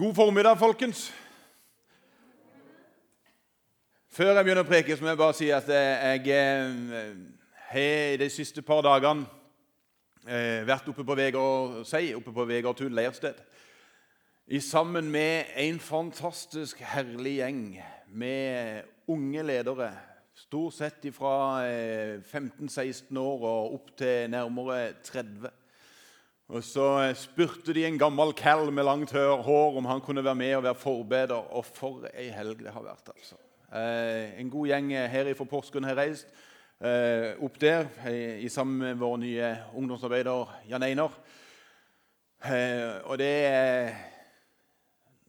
God formiddag, folkens. Før jeg begynner å preke, så må jeg bare si at jeg eh, har de siste par dagene eh, vært oppe på Vegard, si, oppe på Vegardtun leirsted. I sammen med en fantastisk herlig gjeng med unge ledere. Stort sett fra 15-16 år og opp til nærmere 30. Og Så spurte de en gammel cal med langt hår om han kunne være med og være forbeder. Og for ei helg det har vært. altså. Eh, en god gjeng her fra Porsgrunn har reist eh, opp der i, sammen med vår nye ungdomsarbeider Jan Einar. Eh, og det er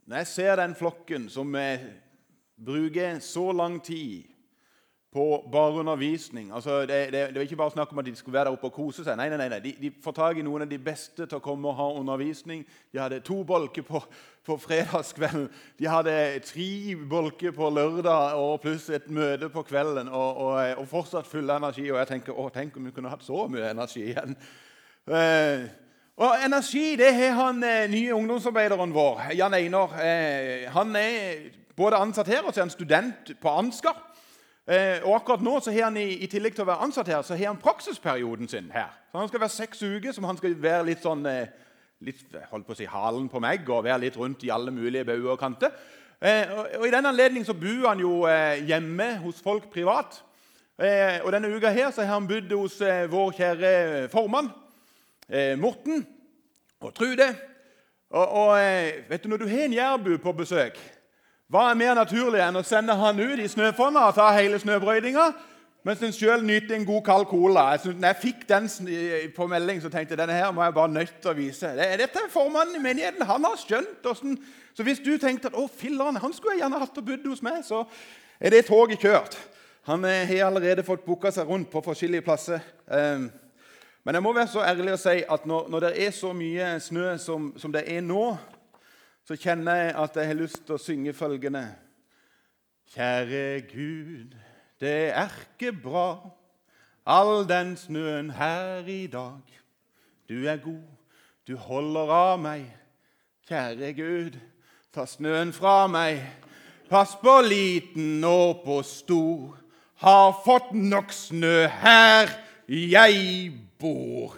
Når jeg ser den flokken som bruker så lang tid på bare undervisning. Altså, det, det, det, var ikke bare snakk om at de skulle være der oppe og kose seg. Nei, nei, nei, De, de får tak i noen av de beste til å komme og ha undervisning. De hadde to bolker på, på fredagskvelden. De hadde tre bolker på lørdag og pluss et møte på kvelden. Og, og, og fortsatt full energi. Og jeg tenker å, tenk om vi kunne hatt så mye energi igjen. Eh, og energi det har han eh, nye ungdomsarbeideren vår, Jan Einar. Eh, han er både ansatt her og så er han student på Ansgar. Eh, og akkurat nå så har han i, i, tillegg til å være ansatt her, så har han praksisperioden sin her. Så Han skal være seks uker, som han skal være litt sånn eh, litt, holdt på å si halen på meg og være litt rundt i alle mulige bauger og kanter. Eh, og, og, I den anledning så bor han jo eh, hjemme hos folk privat. Eh, og Denne uka her så har han bodd hos eh, vår kjære formann Morten og Trude. Og, og vet du, Når du har en jærbu på besøk hva er mer naturlig enn å sende han ut i snøfonna og ta hele snøbrøydinga, mens en sjøl nyter en god kald cola? Jeg synes, når jeg fikk den på melding, så tenkte jeg denne her må jeg bare nødt til å vise. Dette er formannen i menigheten. Han har skjønt åssen Så hvis du tenkte at å filleren, han skulle jeg gjerne hatt og bodd hos meg, så er det toget kjørt. Han har allerede fått booka seg rundt på forskjellige plasser. Ehm, men jeg må være så ærlig å si at når, når det er så mye snø som, som det er nå, så kjenner jeg at jeg har lyst til å synge følgende. Kjære Gud, det er ikke bra, all den snøen her i dag. Du er god, du holder av meg. Kjære Gud, ta snøen fra meg. Pass på liten og på stor. Har fått nok snø her jeg bor.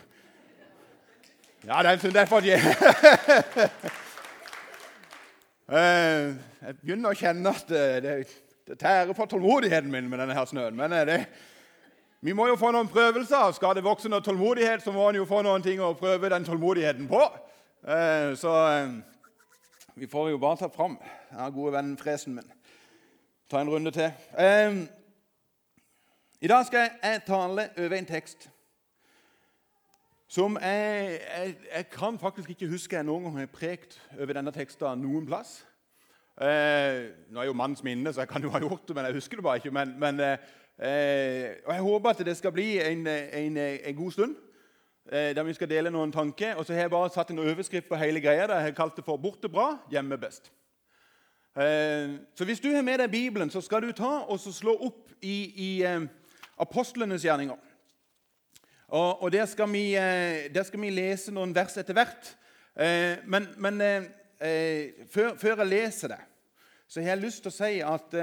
Ja, den, derfor Eh, jeg begynner å kjenne at det, det tærer på tålmodigheten min med denne her snøen. Men eh, det, vi må jo få noen prøvelser. Skal det vokse noe tålmodighet, så må en jo få noen ting å prøve den tålmodigheten på. Eh, så vi får jo bare ta fram den gode vennen Fresen min. Ta en runde til. I dag skal jeg tale over en tekst som jeg, jeg, jeg, kan faktisk ikke huske jeg noen gang har prekt over denne teksten noen plass. Eh, nå er jo manns minne, så jeg kan jo ha gjort det, men jeg husker det bare ikke. Men, men, eh, og Jeg håper at det skal bli en, en, en god stund eh, der vi skal dele noen tanker. Og så har jeg bare satt en overskrift på hele greia. Der jeg har kalt det for 'Borte bra, hjemme best'. Eh, så hvis du har med deg Bibelen, så skal du ta og slå opp i, i eh, apostlenes gjerninger. Og, og der, skal vi, eh, der, skal vi, lese noen vers etter hvert. Eh, men, men eh, før, før, jeg leser det, så har jeg lyst til å si at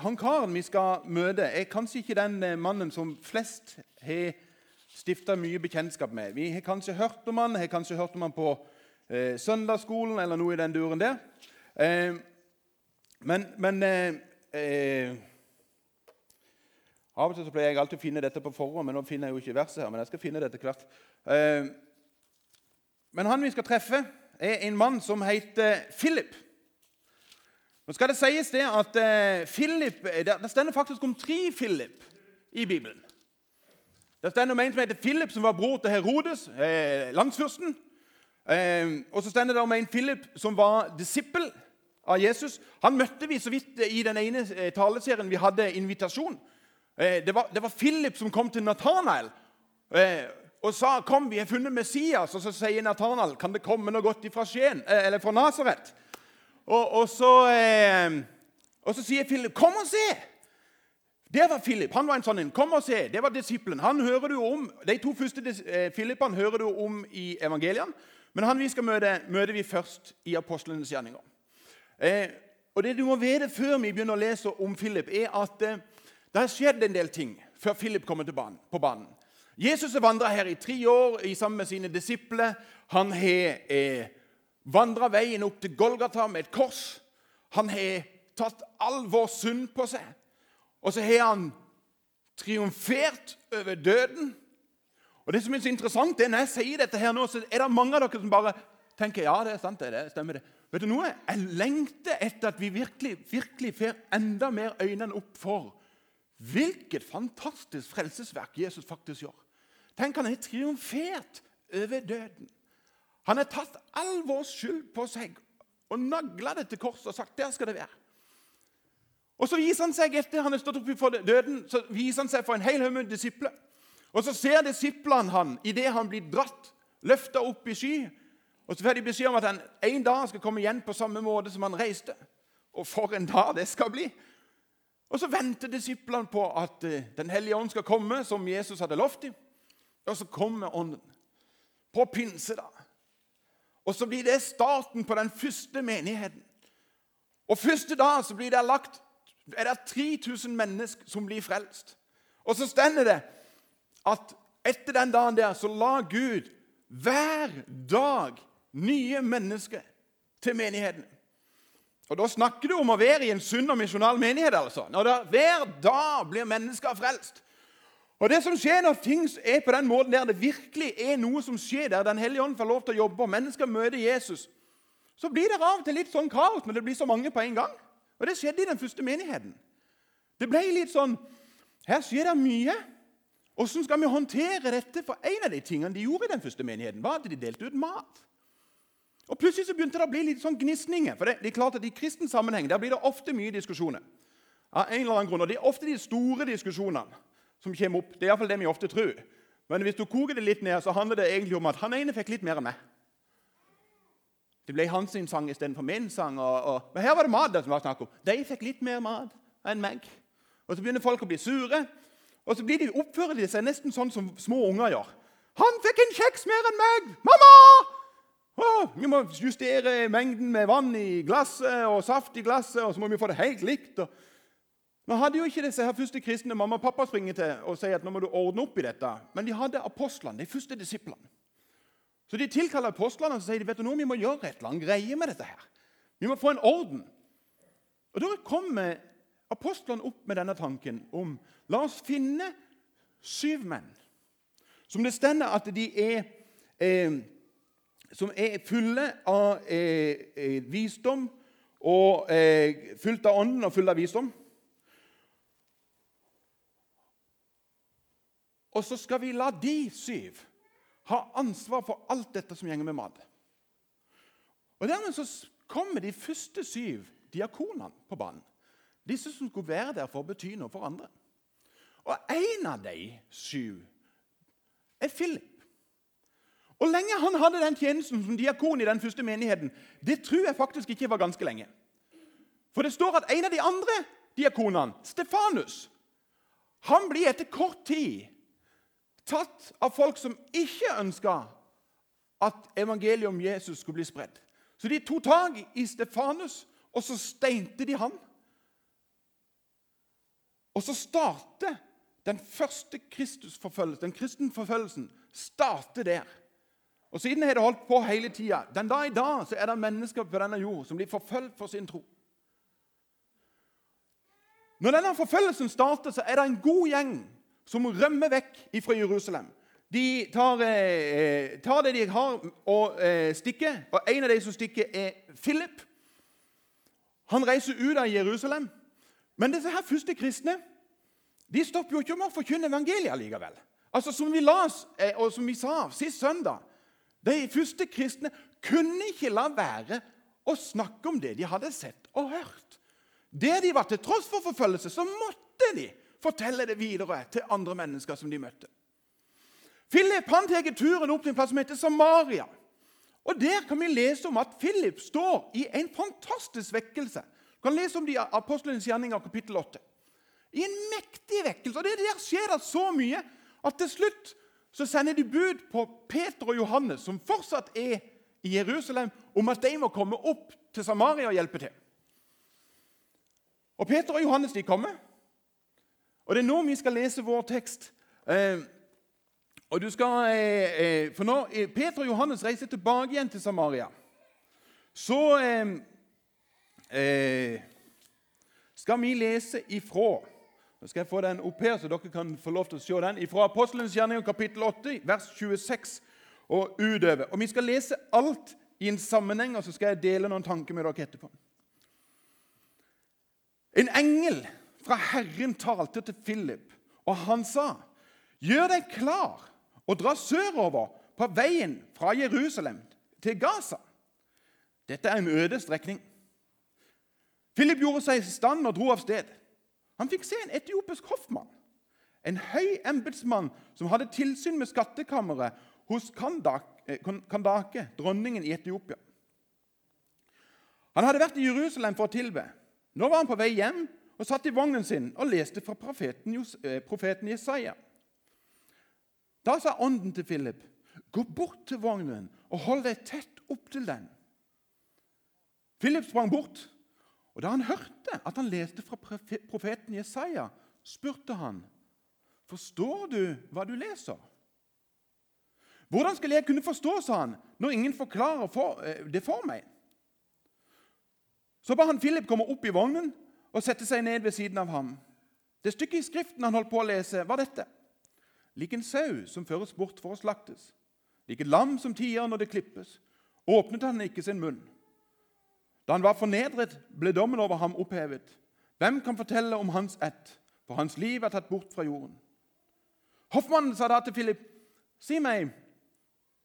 han karen vi skal møte, er kanskje ikke den mannen som flest har stifta mye bekjentskap med. Vi har kanskje hørt om han, har kanskje hørt om han på eh, søndagsskolen eller noe i den duren der. Eh, men, men eh, av og til så pleier jeg alltid å finne dette på forhånd, men nå finner jeg jo ikke verset her. Men jeg skal finne det etter hvert. Eh, men han vi skal treffe, er en mann som heter Philip. Nå skal det sies det at eh, Philip, Det stender faktisk om tre Philip i Bibelen. Det stender om en som heter Philip, som var bror til Herodes, eh, landsfyrsten. og så stender det om en Philip som var disippel av Jesus. Han møtte vi så vidt i den ene taleserien vi hadde invitasjon. Eh, det var, det var Philip som kom til Natanael eh, og sa kom, vi har funnet Messias. Og så sier Nathanael, kan det komme noe godt fra Skien, eh, eller fra Nasaret. Og, og, så, og så sier Philip kom og se. Det var Philip. Han var en sånn en. Kom og se. Det var disippelen. Han hører du om, De to første Philippene hører du om i evangeliene. Men han vi skal møte, møter vi først i apostlenes gjerninger. Eh, og Det du må vite før vi begynner å lese om Philip, er at eh, det har skjedd en del ting før Philip kommer banen, på banen. Jesus har vandra her i tre år sammen med sine disipler. Han har eh, vandra veien opp til Golgata med et kors. Han har tatt all vår synd på seg. Og så har han triumfert over døden. Og det som er så interessant, er Når jeg sier dette her nå, så er det mange av dere som bare tenker ja, det er sant, det, det stemmer det. Vet du noe? Jeg lengter etter at vi virkelig, virkelig får enda mer øynene opp for hvilket fantastisk frelsesverk Jesus faktisk gjør. Tenk, han har triumfert over døden. Han har tatt all vår skyld på seg og nagla det til korset og sagt der skal det være. Og Så viser han seg etter han har stått opp for døden, så viser han seg for en hel haug med disipler. Og Så ser disiplene han idet han blir dratt, løfta opp i sky. Og Så får de beskjed om at han en dag skal komme igjen på samme måte som han reiste. Og for en dag det skal bli! Og Så venter disiplene på at eh, Den hellige ånd skal komme, som Jesus hadde lovt dem. Og så kommer Ånden på pinse. da. Og så blir det starten på den første menigheten. Og første dag så blir det lagt er det 3000 mennesker som blir frelst. Og så stender det at etter den dagen der så la Gud hver dag nye mennesker til menigheten. Og Da snakker du om å være i en sunn og misjonal menighet. altså. Når det hver dag blir mennesker frelst. Og det som skjer når ting er på den måten der det virkelig er noe som skjer, der Den hellige ånd får lov til å jobbe, og mennesker møter Jesus, så blir det av og til litt sånn kaos når det blir så mange på en gang. Og Det skjedde i den første menigheten. Det ble litt sånn Her skjer det mye. Hvordan skal vi håndtere dette? For en av de tingene de gjorde i den første menigheten, var at de delte ut mat. Og Plutselig så begynte det å bli litt sånn gnisninger. For det, det er klart at I kristen sammenheng der blir det ofte mye diskusjoner. Av en eller annen grunn, og Det er ofte de store diskusjonene som kommer opp. Det er iallfall det vi ofte tror. Men hvis du koker det litt ned, så handler det egentlig om at han ene fikk litt mer enn meg. Det ble hans sang istedenfor min sang. Og, og, men her var det mat som var snakk om. De fikk litt mer mat enn meg. Og Så begynner folk å bli sure, og så de, oppfører de seg nesten sånn som små unger gjør. 'Han fikk en kjeks mer enn meg! Mamma!' Å, vi må justere mengden med vann i glasset og saft i glasset, og så må vi få det helt likt. Og nå hadde jo ikke disse her første kristne mamma og pappa springer til og sier at nå må du ordne opp i dette. Men de hadde apostlene, de første disiplene. Så de tilkaller apostlene og sier vet du noe, vi må gjøre et eller annet greie med dette. her. Vi må få en orden. Og Da kommer apostlene opp med denne tanken om la oss finne syv menn som det stender at de er eh, som er fulle av eh, eh visdom og eh, fullt av ånden og fulle av visdom. Og så skal vi la de syv ha ansvar for alt dette som gjenger med mat. Og Dermed så kommer de første syv diakonene på banen. Disse som skulle være der for å bety noe for andre. Og en av de syv er Philip. Og lenge han hadde den tjenesten som diakon i den første menigheten, det tror jeg faktisk ikke var ganske lenge. For det står at en av de andre diakonene, Stefanus, han blir etter kort tid tatt av folk som ikke ønska at evangeliet om Jesus skulle bli spredd. Så de tok tak i Stefanus, og så steinte de han. Og så starter den første Kristusforfølgelsen, den kristenforfølgelsen, starter der. Og Siden har det holdt på hele tida. Den dag i dag så er det mennesker på denne jord som blir forfulgt for sin tro. Når denne forfølgelsen starter, så er det en god gjeng som rømmer vekk fra Jerusalem. De tar, eh, tar, det de har, og eh, stikker. Og En av de som stikker, er Philip. Han reiser ut av Jerusalem. Men disse her første kristne de stopper jo ikke med å forkynne evangeliet likevel. Altså, Som vi las, eh, og som vi sa sist søndag De første kristne kunne ikke la være å snakke om det de hadde sett og hørt. Det de var til tross for forfølgelse, så måtte de fortelle det videre til andre mennesker som de møtte. Philip han tar turen opp til en plass som heter Samaria. Og Der kan vi lese om at Philip står i en fantastisk vekkelse. Du kan lese om de Apostlenes gjerninger, kapittel 8. I en mektig vekkelse. Og det Der skjer det så mye at til slutt så sender de bud på Peter og Johannes, som fortsatt er i Jerusalem om at de må komme opp til Samaria og hjelpe til. Og Peter og Johannes de kommer. Og Det er nå vi skal lese vår tekst. Eh, og du skal, eh, eh for Når eh, Peter og Johannes reiser tilbake igjen til Samaria, så eh, eh, skal vi lese ifra Nå skal jeg få den opp her, så dere kan få lov til å se den. Fra Apostelens gjerning kapittel 8, vers 26 og utover. Og Vi skal lese alt i en sammenheng, og så skal jeg dele noen tanker med dere etterpå. En engel fra Herren talte til Philip, og han sa, 'Gjør deg klar og dra sørover på veien fra Jerusalem til Gaza.' Dette er en øde strekning. Philip gjorde seg i stand og dro av sted. Han fikk se en etiopisk hoffmann, en høy embetsmann som hadde tilsyn med skattkammeret hos eh, Kandake, dronningen i Etiopia. Han hadde vært i Jerusalem for å tilbe. Nå var han på vei hjem og satt i vognen sin og leste fra profeten, eh, Jesaja. Da sa ånden til Philip, 'Gå bort til vognen og hold deg tett opp til den.' Philip sprang bort, og da han hørte at han leste fra profeten Jesaja, spurte han, 'Forstår du hva du leser?' 'Hvordan skal jeg kunne forstå', sa han, 'når ingen forklarer for, eh, det for meg?' Så ba han Philip komme opp i vognen og sette seg ned ved siden av ham. Det stykket i Skriften han holdt på å lese, var dette. Lik en sau som føres bort for å slaktes, lik et lam som tier når det klippes, åpnet han ikke sin munn. Da han var fornedret, ble dommen over ham opphevet. Hvem kan fortelle om hans ett, for hans liv er tatt bort fra jorden? Hoffmannen sa da til Philip, si meg,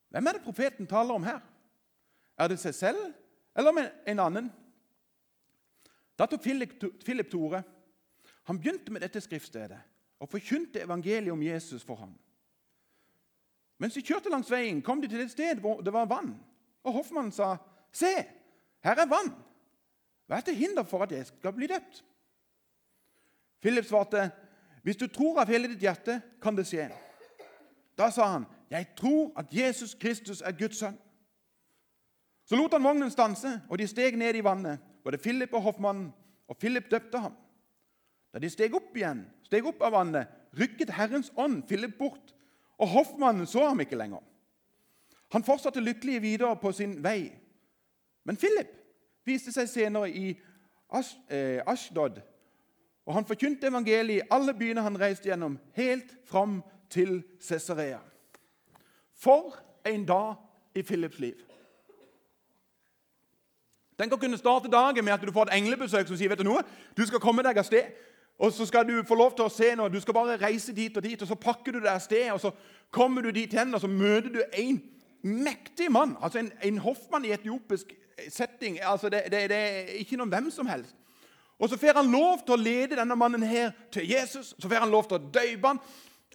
hvem er det profeten taler om her? Er det seg selv eller en annen? Da tok Philip, Philip Tore. Han begynte med dette skriftstedet og forkynte evangeliet om Jesus for ham. Mens de kjørte langs veien, kom de til et sted hvor det var vann. Og hoffmannen sa, 'Se, her er vann. Hva er til hinder for at jeg skal bli døpt?' Philip svarte, 'Hvis du tror av hele ditt hjerte, kan det skje.' Da sa han, 'Jeg tror at Jesus Kristus er Guds sønn.' Så lot han vognen stanse, og de steg ned i vannet både Philip og hoffmannen, og Philip døpte ham. Da de steg opp igjen, steg opp av vannet, rykket Herrens ånd Philip bort, og hoffmannen så ham ikke lenger. Han fortsatte lykkelig videre på sin vei. Men Philip viste seg senere i eh, Ashdod, og han forkynte evangeliet i alle byene han reiste gjennom, helt fram til Cesarea. For en dag i Philips liv! Tenk å kunne starte dagen med at du får et englebesøk som sier vet du noe, du skal komme deg av sted. Og så skal du få lov til å se noe. Du skal bare reise dit og dit, og så pakker du deg av sted. Og så kommer du dit hen, og så møter du en mektig mann. Altså en, en hoffmann i etiopisk setting. Altså det, det, det, er ikke noen hvem som helst. Og så får han lov til å lede denne mannen her til Jesus. Så får han lov til å døype han.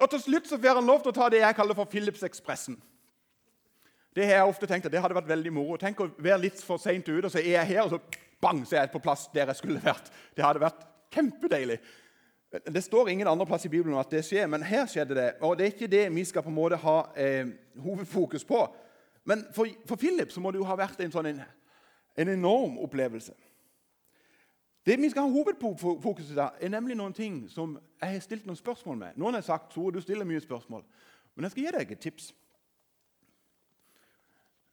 Og til slutt så får han lov til å ta det jeg kaller for Philips-ekspressen. Det har jeg ofte tenkt at det hadde vært veldig moro. Tenk å være litt for seint ute, og så er jeg her, og så bang, så er jeg på plass der jeg skulle vært. Det hadde vært kjempedeilig. Det står ingen andre plass i Bibelen at det skjer, men her skjedde det. Og det er ikke det vi skal på en måte ha eh, hovedfokus på. Men for, for, Philip så må det jo ha vært en sånn en, en enorm opplevelse. Det vi skal ha hovedfokus i, er nemlig noen ting som jeg har stilt noen spørsmål med. Noen har sagt Tore, du stiller mye spørsmål. Men jeg skal gi deg et tips.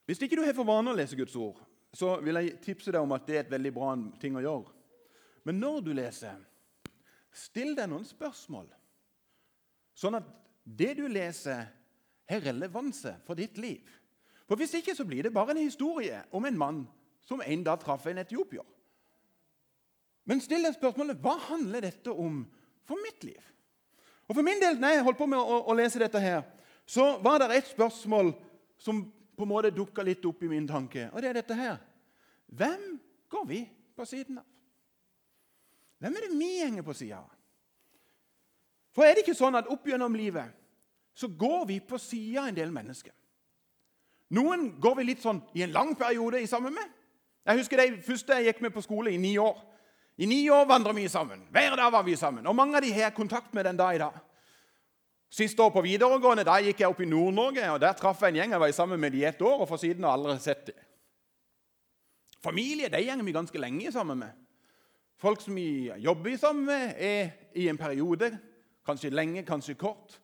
Hvis ikke du har for vane å lese Guds ord, så vil jeg tipse deg om at det er et veldig bra ting å gjøre. Men når du leser, still deg noen spørsmål, sånn at det du leser, har relevanse for ditt liv. For Hvis ikke så blir det bare en historie om en mann som en dag traff en etiopier. Men still deg spørsmålet hva handler dette om for mitt liv. Og For min del, når jeg holdt på med å, å lese dette, her, så var det et spørsmål som på en måte dukka litt opp i min tanke. Og det er dette her. Hvem går vi på siden av? Hvem er det vi henger på sida av? For er det ikke sånn at opp gjennom livet så går vi på sida av en del mennesker? Noen går vi litt sånn i en lang periode i sammen med. Jeg husker de første jeg gikk med på skole, i ni år. I ni år vandra vi sammen. Hver dag var vi sammen. Og mange av de har kontakt med den dag i dag. Siste år på videregående da gikk jeg opp i Nord-Norge, og der traff jeg en gjeng. Jeg var sammen med i ett år, og for siden har aldri sett dem. Familie de gjenger vi ganske lenge sammen med. Folk som vi jobber sammen med, er i en periode, kanskje lenge, kanskje kort.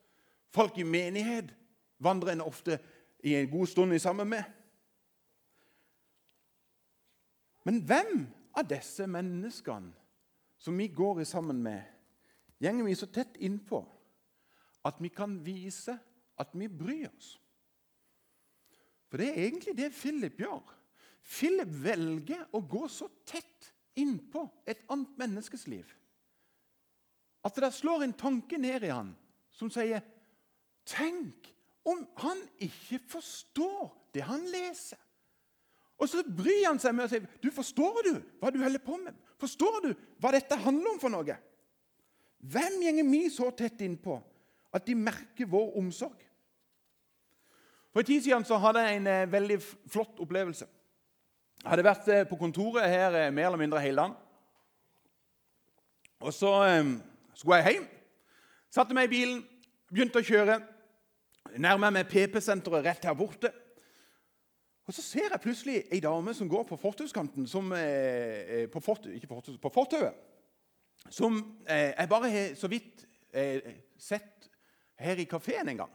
Folk i menighet vandrer en ofte i en god stund sammen med. Men hvem av disse menneskene som vi går sammen med, gjenger vi så tett innpå at vi kan vise at vi bryr oss? For det er egentlig det Philip gjør. Philip velger å gå så tett innpå et annet menneskes liv at det slår en tanke ned i han som sier Tenk om han ikke forstår det han leser. Og så bryr han seg med å si du Forstår du hva du holder på med? Forstår du hva dette handler om for noe? Hvem gjenger vi så tett innpå at de merker vår omsorg? For En tid siden så hadde jeg en eh, veldig flott opplevelse. Jeg hadde vært eh, på kontoret her eh, mer eller mindre hele dagen. Og så skulle jeg hjem. Satte meg i bilen, begynte å kjøre. Nærmer meg PP-senteret rett her borte. Og Så ser jeg plutselig ei dame som går på fortauskanten eh, på, fort, på fortauet. Som eh, jeg bare har så vidt eh, sett her i kafeen en gang.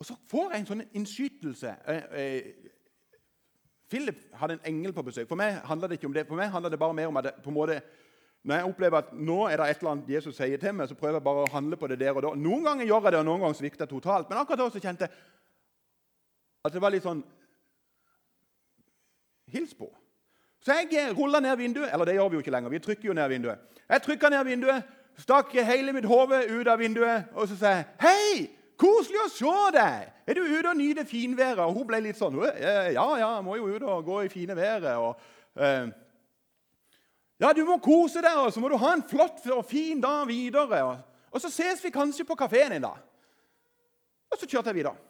Og så får jeg en sånn innskytelse. Eh, eh, Philip hadde en engel på besøk. For meg handler det ikke om det. For meg det bare mer om at på en måte, når jeg opplever at nå er det et eller annet Jesus sier til meg, så prøver jeg bare å handle på det der og da. Noen ganger gjør jeg det, og noen ganger svikter jeg totalt. Men akkurat da så kjente jeg at det var litt sånn Hils på. Så jeg eh, rulla ned vinduet. Eller det gjør vi jo ikke lenger. Vi trykker jo ned vinduet. Jeg trykka ned vinduet, stakk hele mitt hode ut av vinduet, og så sa jeg Hei! Koselig å se deg! Er du ute og nyter finværet? Og hun ble litt sånn Ja, ja, jeg må jo ut og gå i fine været. Og, eh, ja, du må kose deg, og så må du ha en flott og fin dag videre. Og, og så ses vi kanskje på kafeen en dag. Og så kjørte jeg videre.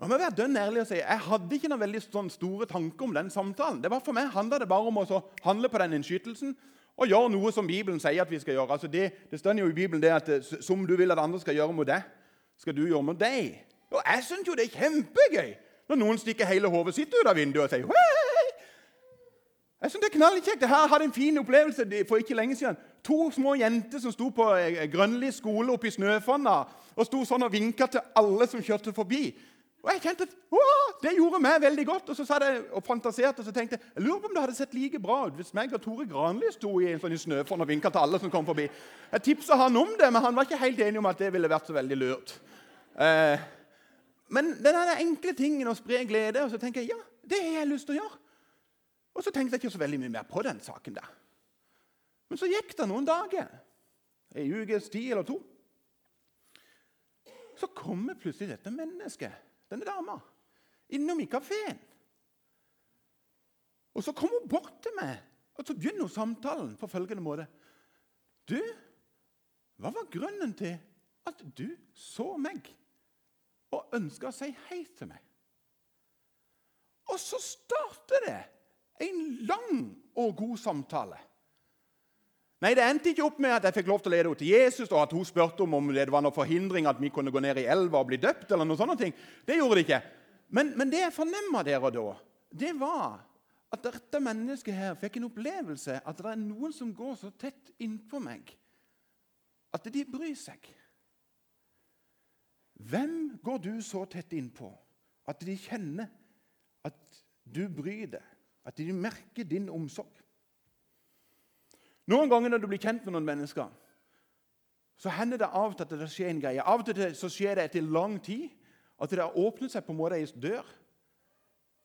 Jeg må være dønn ærlig og si, jeg hadde ikke noen veldig sånn store tanker om den samtalen. Det var For meg handla det bare om å handle på den innskytelsen og gjøre noe som Bibelen sier at vi skal gjøre. Altså det, det står jo i Bibelen det at som du vil at andre skal gjøre mot deg, skal du gjøre med deg? Og Jeg syns jo det er kjempegøy når noen stikker hele hodet sitt ut av vinduet og sier Hei! Jeg synes det er knallkjekt. Jeg hadde en fin opplevelse for ikke lenge siden. To små jenter som sto på eh, Grønli skole oppe i Snøfonna og sto sånn og vinka til alle som kjørte forbi. Og jeg kjente at Det gjorde meg veldig godt. Og så satt jeg og fantaserte og så tenkte jeg, lurer på om det hadde sett like bra ut hvis meg og Tore Granli sto i en sånn snøfonn og vinka til alle som kom forbi. Jeg tipsa han om det, men han var ikke helt enig om at det ville vært så veldig lurt. Eh, men den enkle tingen å spre glede, og så tenker jeg ja, det har jeg lyst til å gjøre. Og så tenkte jeg ikke så veldig mye mer på den saken der. Men så gikk det noen dager, ei ukes tid eller to. Så kommer plutselig dette mennesket, denne dama, innom i kafeen. Og så kommer hun bort til meg, og så begynner hun samtalen på følgende måte. Du, hva var grunnen til at du så meg? og ønska å si hei til meg. Og så starter det en lang og god samtale. Nei, Det endte ikke opp med at jeg fikk lov til å lede henne til Jesus, og at hun spurte om, om det var noen forhindring at vi kunne gå ned i elva og bli døpt. eller noen sånne ting. Det gjorde det ikke. Men, men det jeg fornemma der og da, det var at dette mennesket her fikk en opplevelse at det er noen som går så tett innpå meg at de bryr seg. Hvem går du så tett innpå at de kjenner at du bryr deg, at de merker din omsorg? Noen ganger når du blir kjent med noen mennesker, så hender det av og til at det skjer en greie. Av og til så skjer det etter lang tid at det har åpnet seg på en måte ei dør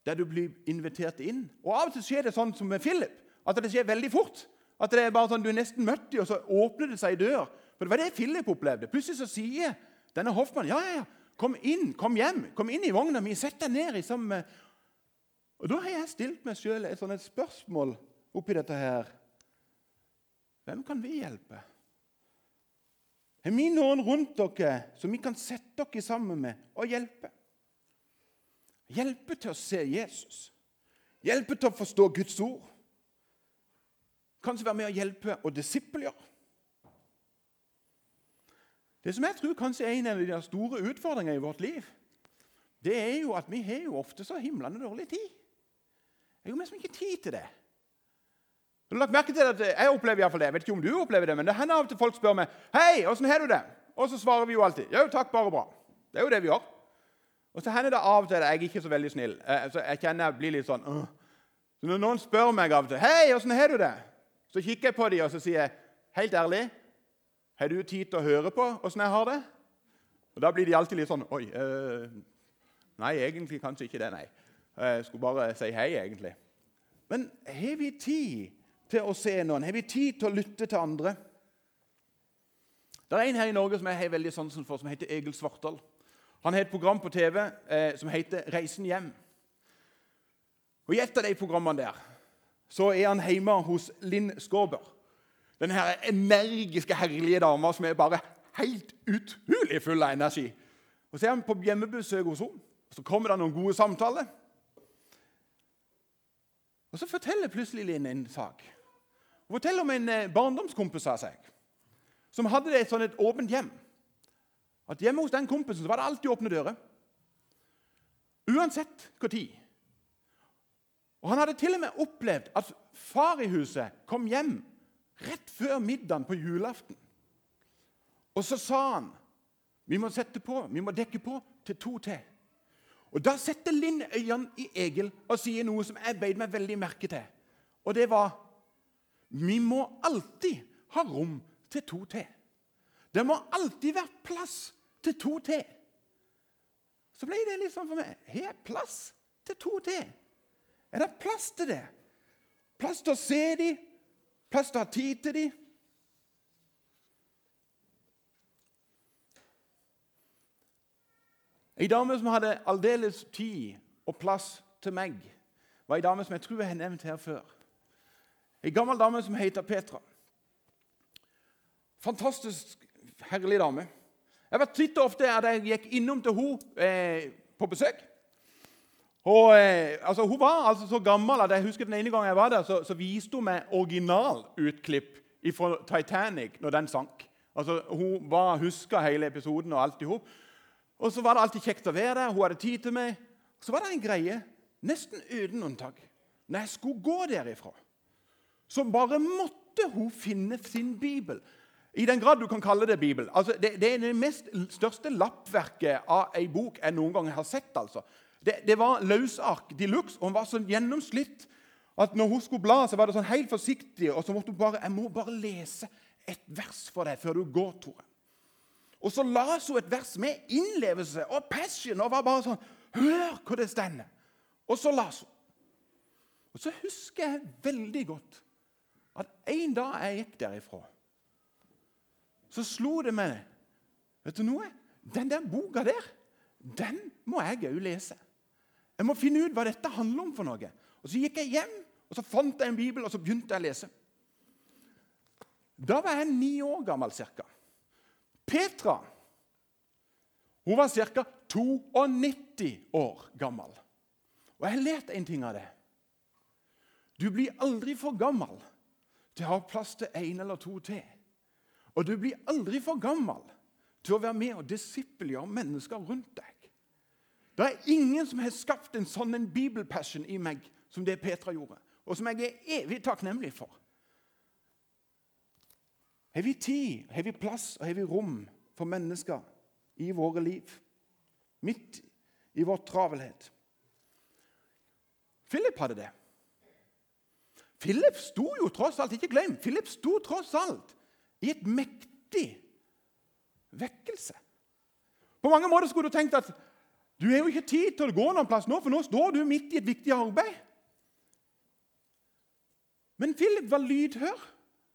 der du blir invitert inn. Og Av og til skjer det sånn som med Philip, at det skjer veldig fort. At det er bare sånn, Du er nesten møtt dem, og så åpner det seg ei dør. For Det var det Philip opplevde. Plutselig så sier denne hoffmannen ja, ja, ja, kom inn, kom hjem, kom inn i vogna mi, sett deg ned i sammen med Og Da har jeg stilt meg sjøl et, et spørsmål oppi dette her. Hvem kan vi hjelpe? Har vi noen rundt dere som vi kan sette dere sammen med og hjelpe? Hjelpe til å se Jesus. Hjelpe til å forstå Guds ord. Kanskje være med å hjelpe og disippelgjøre. Det som jeg tror kanskje er en av de store utfordringene i vårt liv, det er jo at vi har jo ofte så himlende dårlig tid. Jeg har jo nesten ikke tid til det. Har du lagt merke til at Jeg opplever i hvert fall det. Jeg vet ikke om du opplever det, men det hender av og til folk spør meg «Hei, åssen har du det? Og så svarer vi jo alltid «Jo, takk, bare bra. Det er jo det vi gjør. Og så hender det av og til at jeg er ikke så veldig snill. Eh, så jeg kjenner jeg blir litt sånn Åh. Så Når noen spør meg av og til «Hei, åssen har du det?», så kikker jeg på dem og så sier jeg, helt ærlig Har du tid til å høre på åssen jeg har det? Og Da blir de alltid litt sånn Oi. Øh, nei, egentlig kanskje ikke det, nei. Jeg skulle bare si hei, egentlig. Men har vi tid til å se noen? Har vi tid til å lytte til andre? Det er en her i Norge som jeg har veldig sansen for, som heter Egil Svartdal. Han har et program på TV eh, som heter 'Reisen hjem'. Og I et av de programmene der så er han hjemme hos Linn Skåber. Den her energiske, herlige dama som er bare helt utrolig full av energi. Og Så er han på hjemmebesøk hos henne. og Så kommer det noen gode samtaler. Og Så forteller plutselig Linn en sak. Hun forteller om en eh, barndomskompis av seg som hadde et, sånn et åpent hjem. At Hjemme hos den kompisen var det alltid åpne dører. Uansett når. Og Han hadde til og med opplevd at far i huset kom hjem rett før middagen på julaften. Og så sa han vi må sette på, vi må dekke på til to til. Og Da setter Linn øynene i Egil og sier noe som jeg beit meg veldig merke til. Og det var Vi må alltid ha rom til to til. Det må alltid være plass til to til. Så ble det litt sånn for meg. Har jeg plass til to til? Er det plass til det? Plass til å se dem? Plass til å ha tid til dem? Ei dame som hadde aldeles tid og plass til meg, var ei dame som jeg tror jeg har nevnt her før. Ei gammel dame som heter Petra. Fantastisk herlig dame. Jeg var titt og ofte at jeg gikk innom til henne eh, på besøk. Og, eh, altså, hun var altså så gammel at jeg husker den ene gangen jeg var der, så, så viste hun meg originalutklipp fra Titanic når den sank. Altså, Hun var, huska hele episoden og alt i hop. Og så var det alltid kjekt å være der. Hun hadde tid til meg. Så var det en greie, nesten uten unntak, når jeg skulle gå derifra, så bare måtte hun finne sin bibel. I den grad du kan kalle det Bibel. Altså, det, det, er det mest største lappverket av ei bok jeg noen gang har sett. altså. Det, det var løsark de luxe, og hun var så gjennomslitt at når hun skulle bla, så var det sånn helt forsiktig. Og så måtte hun bare Jeg må bare lese et vers for deg før du går, Tore. Og så las hun et vers med innlevelse og passion og var bare sånn Hør hvor det stender! Og så las hun. Og så husker jeg veldig godt at en dag jeg gikk derifra så slo det meg Vet du noe? Den der boka der, den må jeg òg lese. Jeg må finne ut hva dette handler om. for noe. Og Så gikk jeg hjem og så fant jeg en bibel og så begynte jeg å lese. Da var jeg ni år gammel ca. Petra hun var ca. 92 år gammel. Og jeg har lært en ting av det. Du blir aldri for gammel til å ha plass til én eller to til. Og du blir aldri for gammel til å være med og disippelgjøre mennesker rundt deg. Det er ingen som har skapt en sånn en bibelpassion i meg som det Petra gjorde, og som jeg er evig takknemlig for. Har vi tid, har vi plass og har vi rom for mennesker i våre liv? Midt i vår travelhet. Philip hadde det. Philip sto jo tross alt ikke glem, Philip sto tross alt i et mektig vekkelse. På mange måter skulle du tenkt at du har jo ikke tid til å gå noen plass nå, for nå står du midt i et viktig arbeid. Men Philip var lydhør,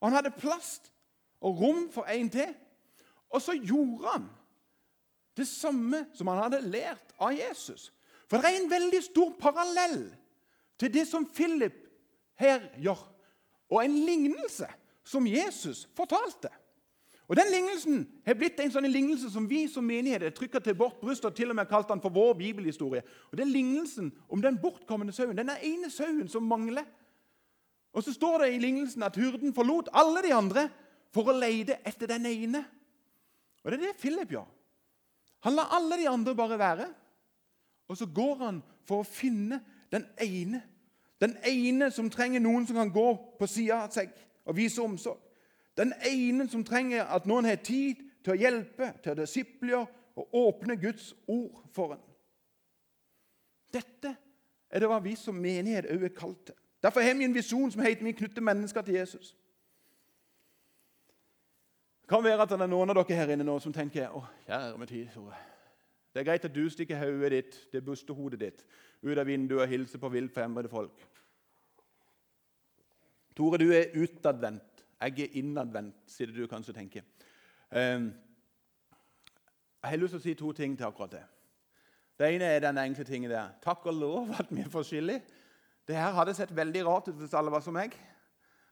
og han hadde plass og rom for en til. Og så gjorde han det samme som han hadde lært av Jesus. For det er en veldig stor parallell til det som Philip her gjør, og en lignelse som Jesus fortalte. Og Den lignelsen har blitt en sånn lignelse som vi som menighet trykka til vårt bryst og til og med kalt den for vår bibelhistorie. Og Det er lignelsen om den bortkomne sauen. Den ene sauen som mangler. Og Så står det i lignelsen at hurden forlot alle de andre for å lete etter den ene. Og det er det Philip gjør. Han lar alle de andre bare være. Og så går han for å finne den ene. Den ene som trenger noen som kan gå på sida av seg og vise omsorg. Den ene som trenger at noen har tid til å hjelpe, til å disiplere og åpne Guds ord for en. Dette er det hva vi som menighet òg er kalt til. Derfor har vi en visjon som heter 'Vi knytter mennesker til Jesus'. Det kan være at det er noen av dere her inne nå som tenker å, kjære med tid, Tore. Det er greit at du stikker hodet ditt, det bustehodet ditt, ut av vinduet og hilser på villfremmede folk. Tore, du er utadvendt. Jeg er innadvendt, sier du kanskje tenker. Um, jeg har lyst til å si to ting til akkurat det. Det ene er den enkle tingen der. Takk og lov at vi er forskjellige. Det her hadde sett veldig rart ut hvis alle var som meg.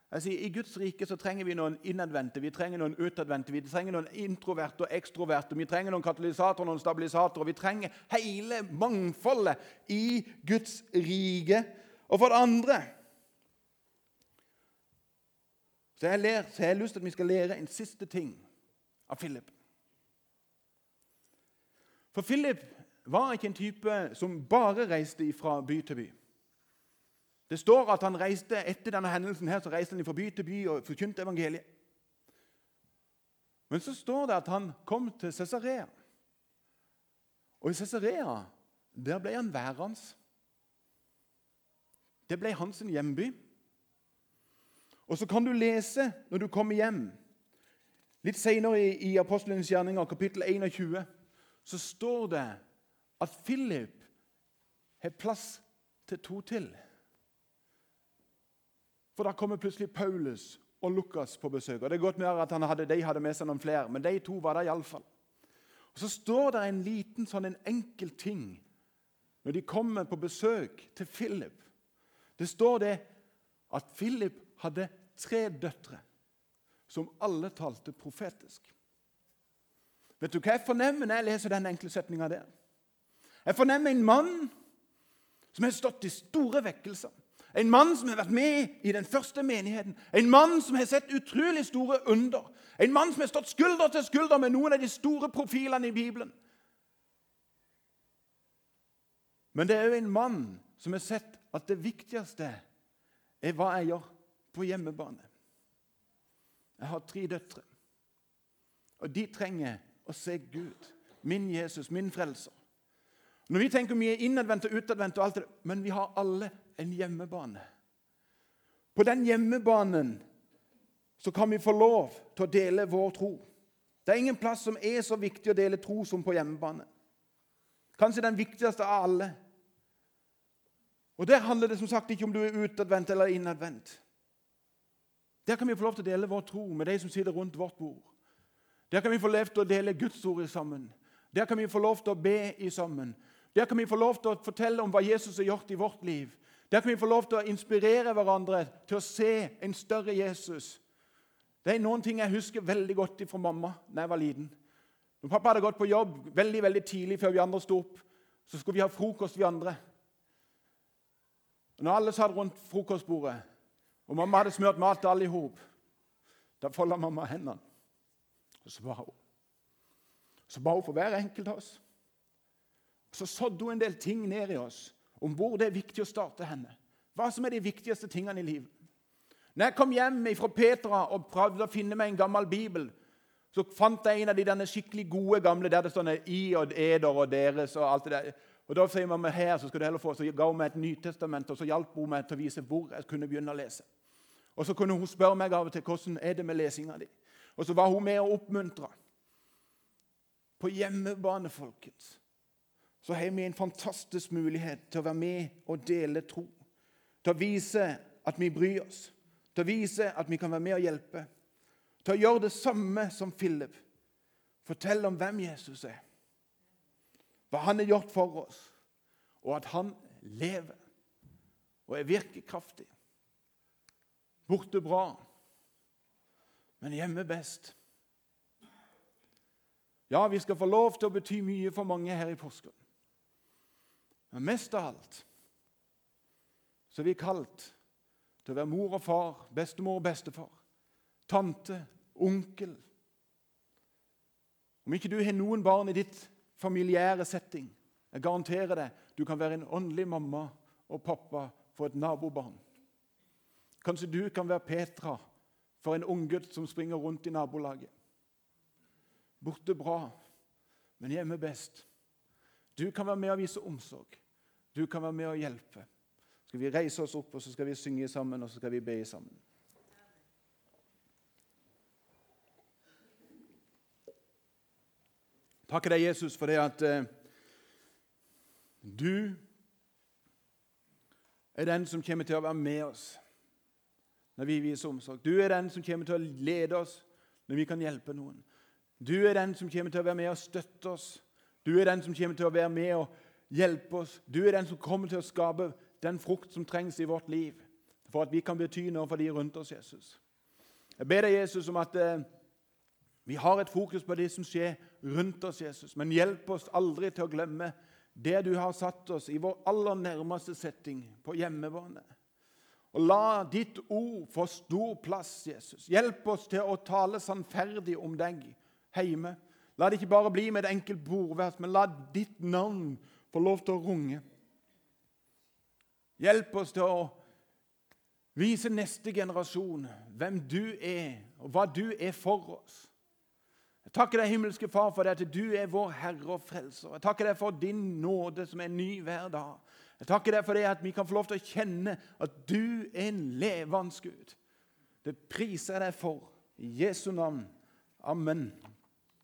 Jeg sier, I Guds rike så trenger vi noen innadvendte, vi trenger noen utadvendte, vi trenger noen introverte og ekstroverte, vi trenger noen katalysatorer og noen stabilisatorer. Vi trenger hele mangfoldet i Guds rike. Og for det andre så jeg, ler, så jeg har lyst til at vi skal lære en siste ting av Philip. For Philip var ikke en type som bare reiste fra by til by. Det står at han reiste etter denne hendelsen her, så reiste han fra by til by og forkynte evangeliet. Men så står det at han kom til Cesarea. Og i Cesarea der ble han værende. Det ble hans hjemby. Og så kan du lese når du kommer hjem, litt senere i, i Apostelens gjerninger, kapittel 21, så står det at Philip har plass til to til. For da kommer plutselig Paulus og Lukas på besøk. Og Det er godt mer at hadde, de hadde med seg noen flere, men de to var der iallfall. Og Så står det en liten sånn en enkel ting når de kommer på besøk til Philip. Det står det at Philip hadde tre døtre som alle talte profetisk. Vet du hva jeg fornemmer når jeg leser den enkle setninga der? Jeg fornemmer en mann som har stått i store vekkelser. En mann som har vært med i den første menigheten. En mann som har sett utrolig store under. En mann som har stått skulder til skulder med noen av de store profilene i Bibelen. Men det er òg en mann som har sett at det viktigste er hva jeg gjør på hjemmebane. Jeg har tre døtre, og de trenger å se Gud, min Jesus, min frelser. Når vi tenker mye innadvendt og utadvendt, og alt det, men vi har alle en hjemmebane. På den hjemmebanen så kan vi få lov til å dele vår tro. Det er ingen plass som er så viktig å dele tro som på hjemmebane. Kanskje den viktigste av alle. Og Der handler det som sagt ikke om du er utadvendt eller innadvendt. Der kan vi få lov til å dele vår tro med de som sitter rundt vårt bord. Der kan vi få lov til å dele Guds ord sammen. Der kan vi få lov til å be i sammen. Der kan vi få lov til å fortelle om hva Jesus har gjort i vårt liv. Der kan vi få lov til å inspirere hverandre til å se en større Jesus. Det er noen ting jeg husker veldig godt fra mamma da jeg var liten. Når pappa hadde gått på jobb veldig veldig tidlig før vi andre sto opp, så skulle vi ha frokost, vi andre. Når alle satt rundt frokostbordet, og mamma hadde smurt mat til alle i hop, da folda mamma hendene. Og så ba hun. Så ba hun for hver enkelt av oss. Så sådde hun en del ting ned i oss om hvor det er viktig å starte henne. Hva som er de viktigste tingene i livet. Når jeg kom hjem fra Petra og prøvde å finne meg en gammel bibel, så fant jeg en av de denne skikkelig gode gamle der det står 'i' og 'eder' og deres. og alt det der. Og Da sier man her, så skal du heller få, så ga hun meg et Nytestament, og så hjalp hun meg til å vise hvor jeg kunne begynne å lese. Og Så kunne hun spørre meg av og til hvordan er det med lesinga di. Og så var hun med og oppmuntra. På hjemmebane, folkens, så har vi en fantastisk mulighet til å være med og dele tro. Til å vise at vi bryr oss, til å vise at vi kan være med og hjelpe. Til å gjøre det samme som Philip. Fortelle om hvem Jesus er. Hva han har gjort for oss, og at han lever og er virkekraftig. Borte bra, men hjemme best. Ja, vi skal få lov til å bety mye for mange her i Porsgrunn. Men mest av alt så er vi kalt til å være mor og far, bestemor og bestefar, tante, onkel. Om ikke du har noen barn i ditt familiære setting, jeg garanterer deg, du kan være en åndelig mamma og pappa for et nabobarn. Kanskje du kan være Petra for en unggutt som springer rundt i nabolaget. Borte bra, men hjemme best. Du kan være med og vise omsorg. Du kan være med og hjelpe. Så skal vi reise oss opp og så skal vi synge sammen og så skal vi be sammen. Takker deg, Jesus, for det at eh, du er den som kommer til å være med oss når vi viser omsorg. Du er den som kommer til å lede oss når vi kan hjelpe noen. Du er den som kommer til å være med og støtte oss. Du er den som kommer til å være med og hjelpe oss. Du er den som kommer til å skape den frukt som trengs i vårt liv for at vi kan bety noe for de rundt oss, Jesus. Jeg ber deg, Jesus, om at eh, vi har et fokus på det som skjer rundt oss, Jesus. Men hjelp oss aldri til å glemme det du har satt oss i vår aller nærmeste setting, på hjemmebane. Og La ditt ord få stor plass, Jesus. Hjelp oss til å tale sannferdig om deg hjemme. La det ikke bare bli med et enkelt bordvers, men la ditt navn få lov til å runge. Hjelp oss til å vise neste generasjon hvem du er, og hva du er for oss. Jeg takker deg, himmelske Far, for at du er vår Herre og Frelser. Jeg takker deg for din nåde som er ny hver dag. Jeg takker deg for det at vi kan få lov til å kjenne at du er en levende Gud. Det priser jeg deg for. I Jesu navn. Amen.